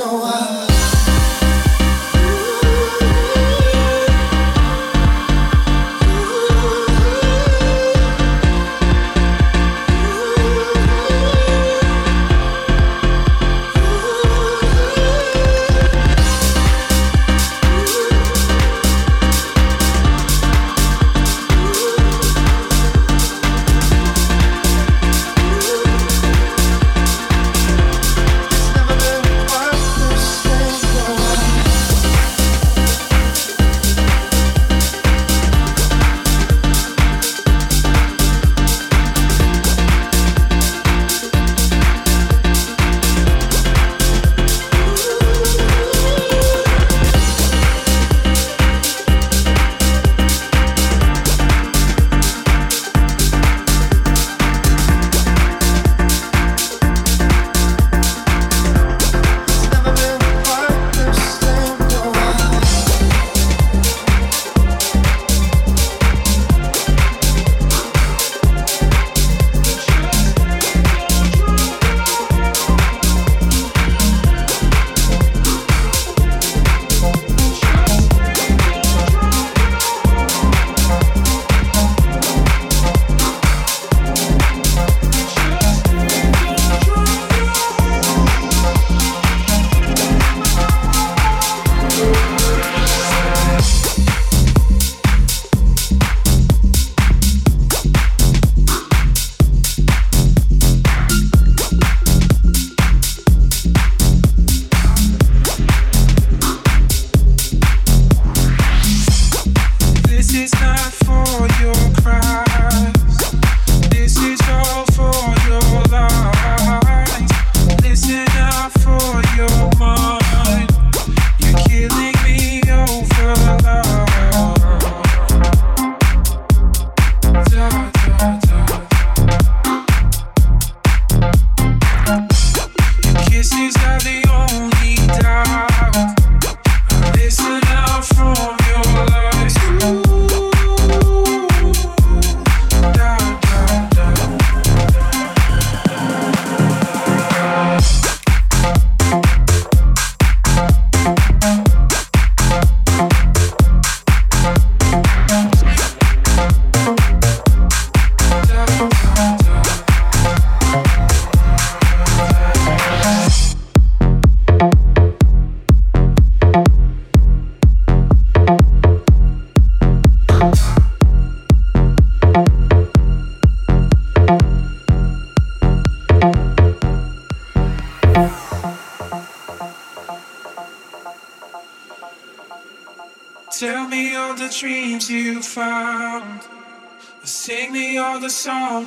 know why.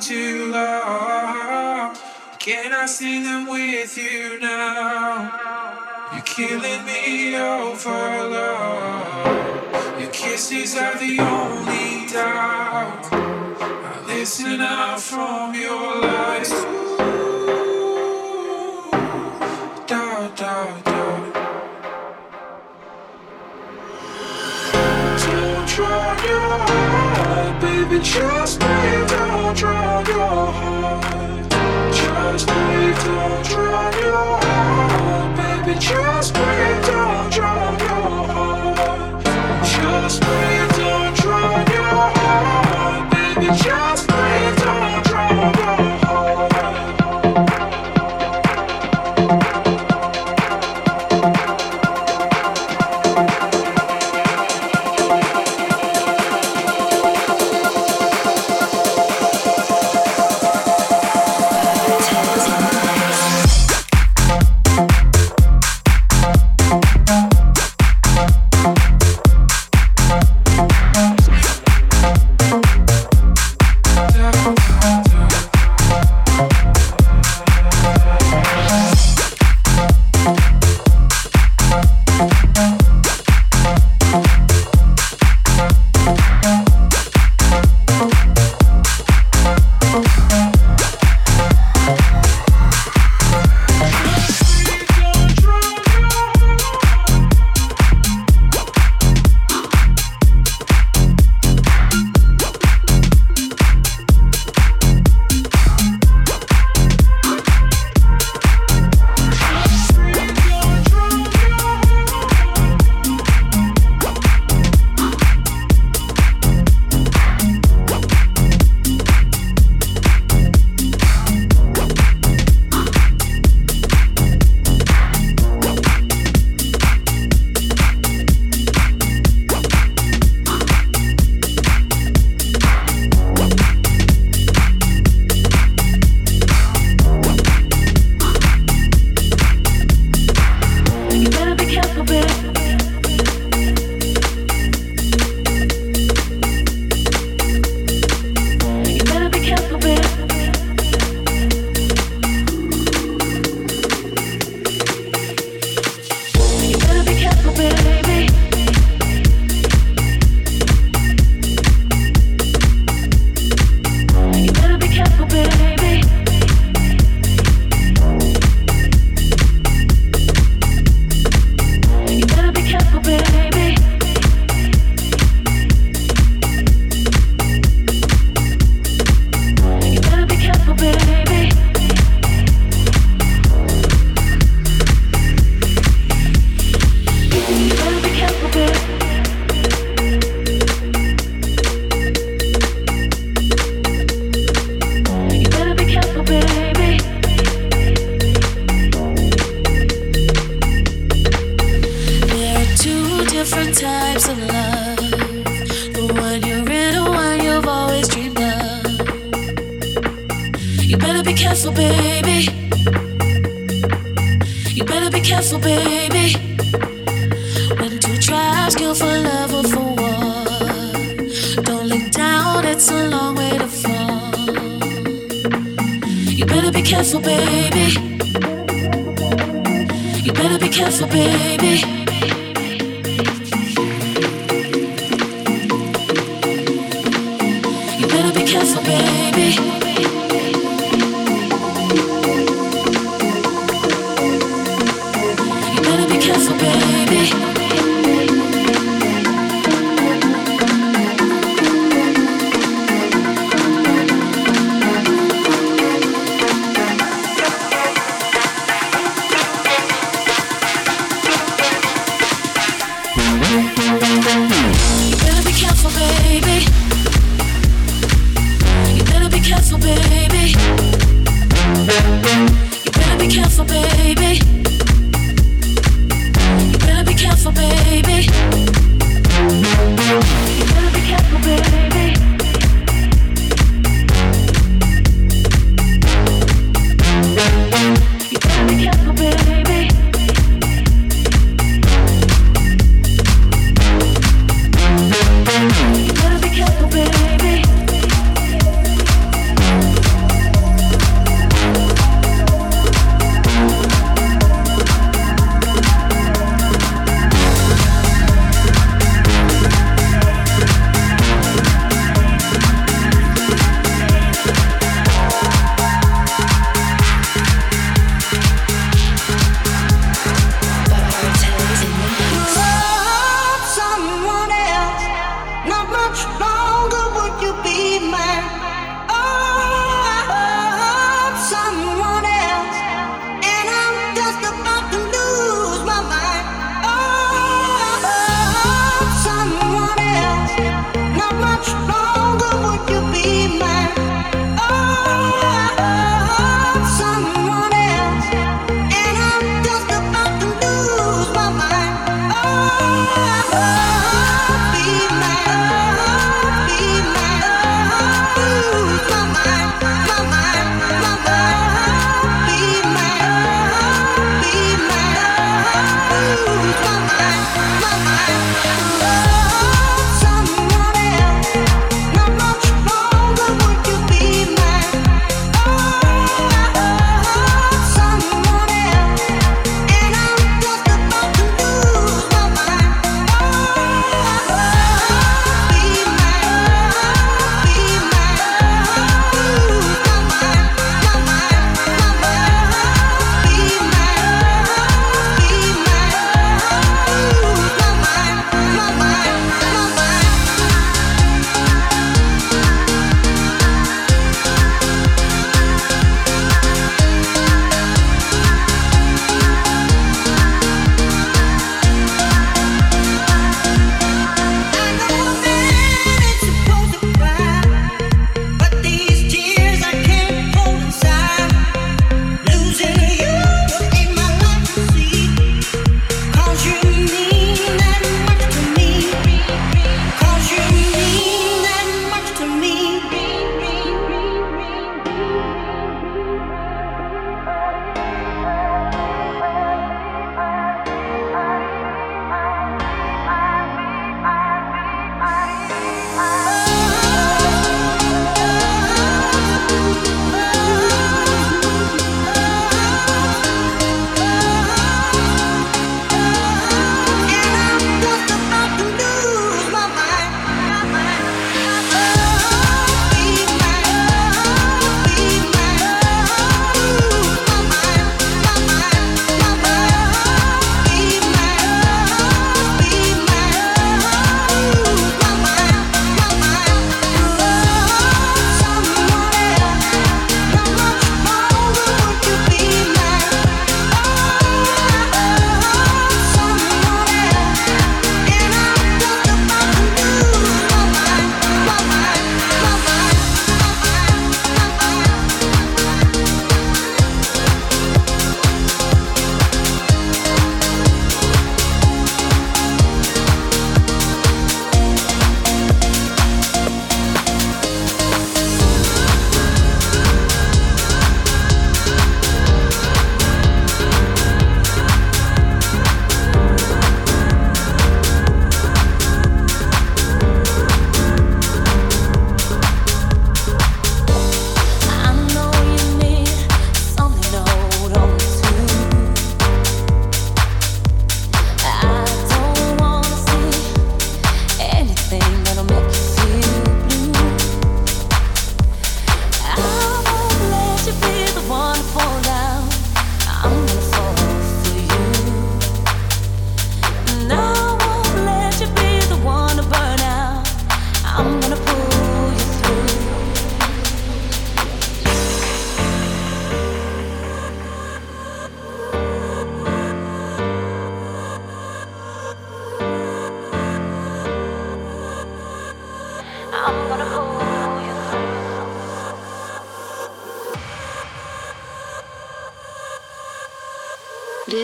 too long. Can I sing them with you now? You're killing me over love. Your kisses are the only doubt. I listen out from your lies. Ooh. Don't try your Baby, trust me, don't drown your heart. Trust me, don't drown your heart. Baby, trust me, don't drown your heart. so baby.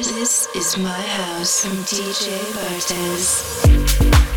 This is my house from DJ Bartez.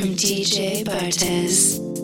From DJ Bartez.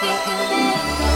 thinking.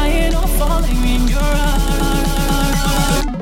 Flying or falling in your arms?